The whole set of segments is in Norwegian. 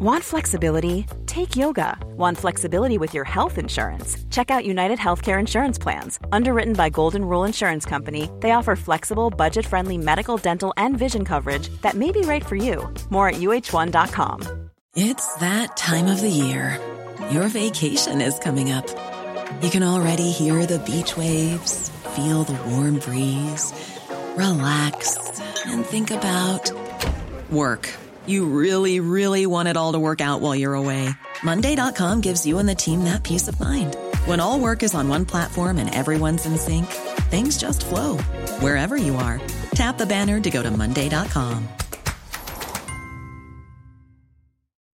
Want flexibility? Take yoga. Want flexibility with your health insurance? Check out United Healthcare Insurance Plans. Underwritten by Golden Rule Insurance Company, they offer flexible, budget friendly medical, dental, and vision coverage that may be right for you. More at uh1.com. It's that time of the year. Your vacation is coming up. You can already hear the beach waves, feel the warm breeze, relax, and think about work. You really, really want it all to work out while you're away. Monday.com gives you and the team that peace of mind. When all work is on one platform and everyone's in sync, things just flow wherever you are. Tap the banner to go to Monday.com.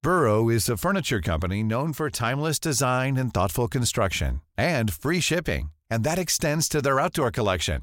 Burrow is a furniture company known for timeless design and thoughtful construction and free shipping, and that extends to their outdoor collection.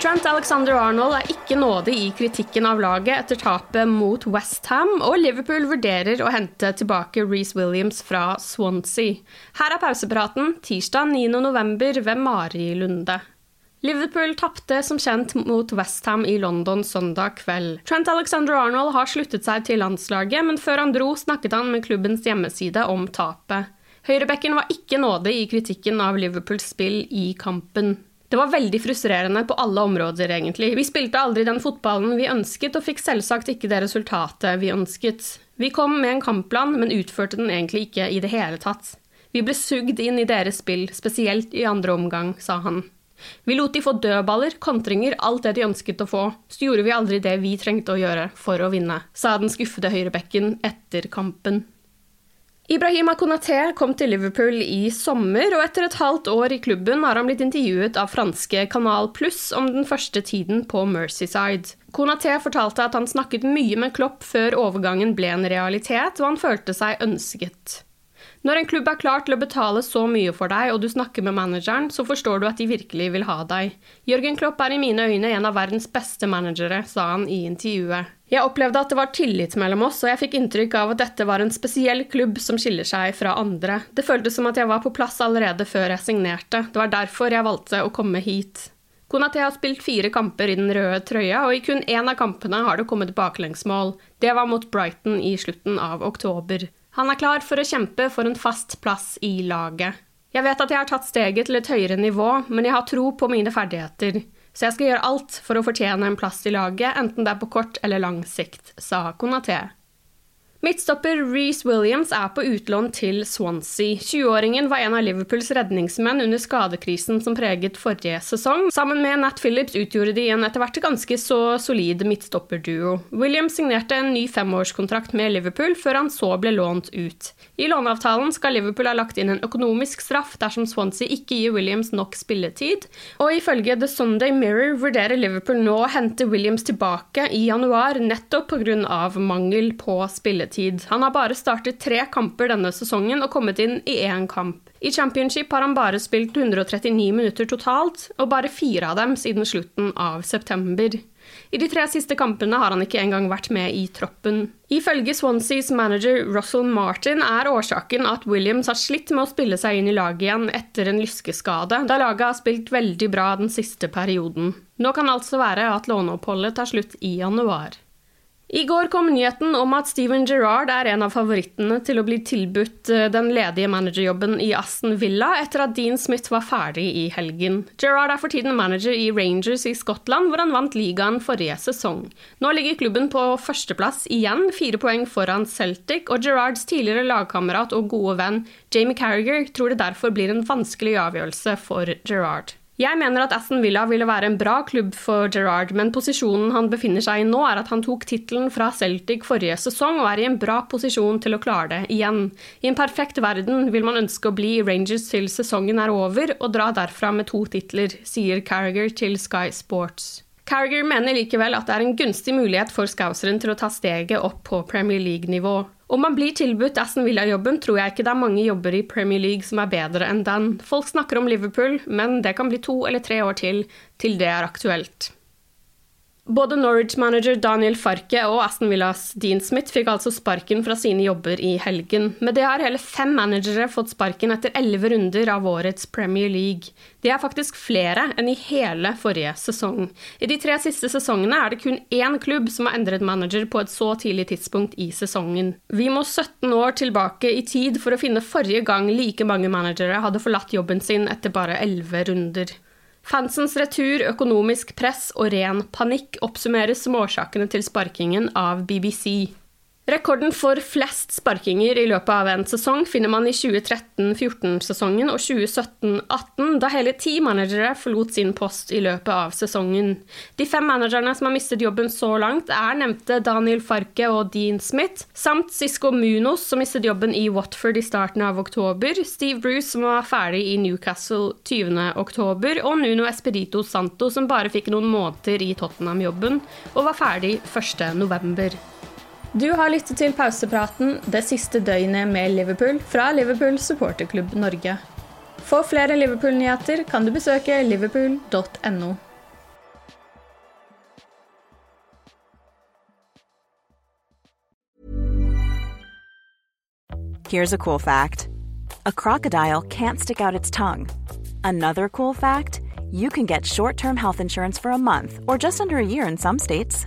Trent Alexander-Arnold er ikke nådig i kritikken av laget etter tapet mot Westham, og Liverpool vurderer å hente tilbake Reece Williams fra Swansea. Her er pausepraten tirsdag 9.11. ved Mari Lunde. Liverpool tapte som kjent mot Westham i London søndag kveld. Trent Alexander-Arnold har sluttet seg til landslaget, men før han dro, snakket han med klubbens hjemmeside om tapet. Høyrebekken var ikke nådig i kritikken av Liverpools spill i kampen. Det var veldig frustrerende på alle områder, egentlig. Vi spilte aldri den fotballen vi ønsket, og fikk selvsagt ikke det resultatet vi ønsket. Vi kom med en kampplan, men utførte den egentlig ikke i det hele tatt. Vi ble sugd inn i deres spill, spesielt i andre omgang, sa han. Vi lot de få dødballer, kontringer, alt det de ønsket å få. Så gjorde vi aldri det vi trengte å gjøre for å vinne, sa den skuffede høyrebekken etter kampen. Ibrahima Konaté kom til Liverpool i sommer, og etter et halvt år i klubben har han blitt intervjuet av franske Kanal Pluss om den første tiden på Mercyside. Konaté fortalte at han snakket mye med Klopp før overgangen ble en realitet, og han følte seg ønsket. Når en klubb er klar til å betale så mye for deg, og du snakker med manageren, så forstår du at de virkelig vil ha deg. Jørgen Klopp er i mine øyne en av verdens beste managere, sa han i intervjuet. Jeg opplevde at det var tillit mellom oss, og jeg fikk inntrykk av at dette var en spesiell klubb som skiller seg fra andre. Det føltes som at jeg var på plass allerede før jeg signerte. Det var derfor jeg valgte å komme hit. Konaté har spilt fire kamper i den røde trøya, og i kun én av kampene har det kommet baklengsmål. Det var mot Brighton i slutten av oktober. Han er klar for å kjempe for en fast plass i laget. Jeg vet at jeg har tatt steget til et høyere nivå, men jeg har tro på mine ferdigheter. Så jeg skal gjøre alt for å fortjene en plass i laget, enten det er på kort eller lang sikt, sa Konaté. Midtstopper Reece Williams er på utlån til Swansea. 20-åringen var en av Liverpools redningsmenn under skadekrisen som preget forrige sesong. Sammen med Nat Phillips utgjorde de en etter hvert ganske så solid midtstopperduo. Williams signerte en ny femårskontrakt med Liverpool før han så ble lånt ut. I låneavtalen skal Liverpool ha lagt inn en økonomisk straff dersom Swansea ikke gir Williams nok spilletid, og ifølge The Sunday Mirror vurderer Liverpool nå å hente Williams tilbake i januar nettopp pga. mangel på spilletid spilletid. Han har bare startet tre kamper denne sesongen og kommet inn i én kamp. I championship har han bare spilt 139 minutter totalt, og bare fire av dem siden slutten av september. I de tre siste kampene har han ikke engang vært med i troppen. Ifølge Swanseas manager Russell Martin er årsaken at Williams har slitt med å spille seg inn i laget igjen etter en lyskeskade, da laget har spilt veldig bra den siste perioden. Nå kan altså være at låneoppholdet tar slutt i januar. I går kom nyheten om at Steven Gerrard er en av favorittene til å bli tilbudt eh, den ledige managerjobben i Aston Villa etter at Dean Smith var ferdig i helgen. Gerrard er for tiden manager i Rangers i Skottland, hvor han vant ligaen forrige sesong. Nå ligger klubben på førsteplass igjen, fire poeng foran Celtic, og Gerrards tidligere lagkamerat og gode venn Jamie Carriger tror det derfor blir en vanskelig avgjørelse for Gerrard. Jeg mener at Aston Villa ville være en bra klubb for Gerrard, men posisjonen han befinner seg i nå, er at han tok tittelen fra Celtic forrige sesong og er i en bra posisjon til å klare det igjen. I en perfekt verden vil man ønske å bli i Rangers til sesongen er over, og dra derfra med to titler, sier Carriger til Sky Sports. Carriger mener likevel at det er en gunstig mulighet for Scouseren til å ta steget opp på Premier League-nivå. Om man blir tilbudt Aston Villa-jobben, tror jeg ikke det er mange jobber i Premier League som er bedre enn den. Folk snakker om Liverpool, men det kan bli to eller tre år til til det er aktuelt. Både Norwich-manager Daniel Farke og Aston Villas Dean Smith fikk altså sparken fra sine jobber i helgen. Med det har hele fem managere fått sparken etter elleve runder av årets Premier League. Det er faktisk flere enn i hele forrige sesong. I de tre siste sesongene er det kun én klubb som har endret manager på et så tidlig tidspunkt i sesongen. Vi må 17 år tilbake i tid for å finne forrige gang like mange managere hadde forlatt jobben sin etter bare elleve runder. Fansens retur, økonomisk press og ren panikk oppsummeres som årsakene til sparkingen av BBC. Rekorden for flest sparkinger i løpet av en sesong finner man i 2013-14-sesongen og 2017-18, da hele ti managere forlot sin post i løpet av sesongen. De fem managerne som har mistet jobben så langt, er nevnte Daniel Farke og Dean Smith, samt Cisco Munos, som mistet jobben i Watford i starten av oktober, Steve Bruce, som var ferdig i Newcastle 20. oktober, og Nuno Espedito Santo, som bare fikk noen måneder i Tottenham-jobben og var ferdig 1. november. Du har lyttet til pausepraten det siste døgnet med Liverpool fra Liverpool supporterklubb Norge. For flere Liverpool-nyheter kan du besøke liverpool.no. Here's a cool fact a crocodile can't stick out its tongue. Another cool fact you can get short term health insurance for a month or just under a year in some states.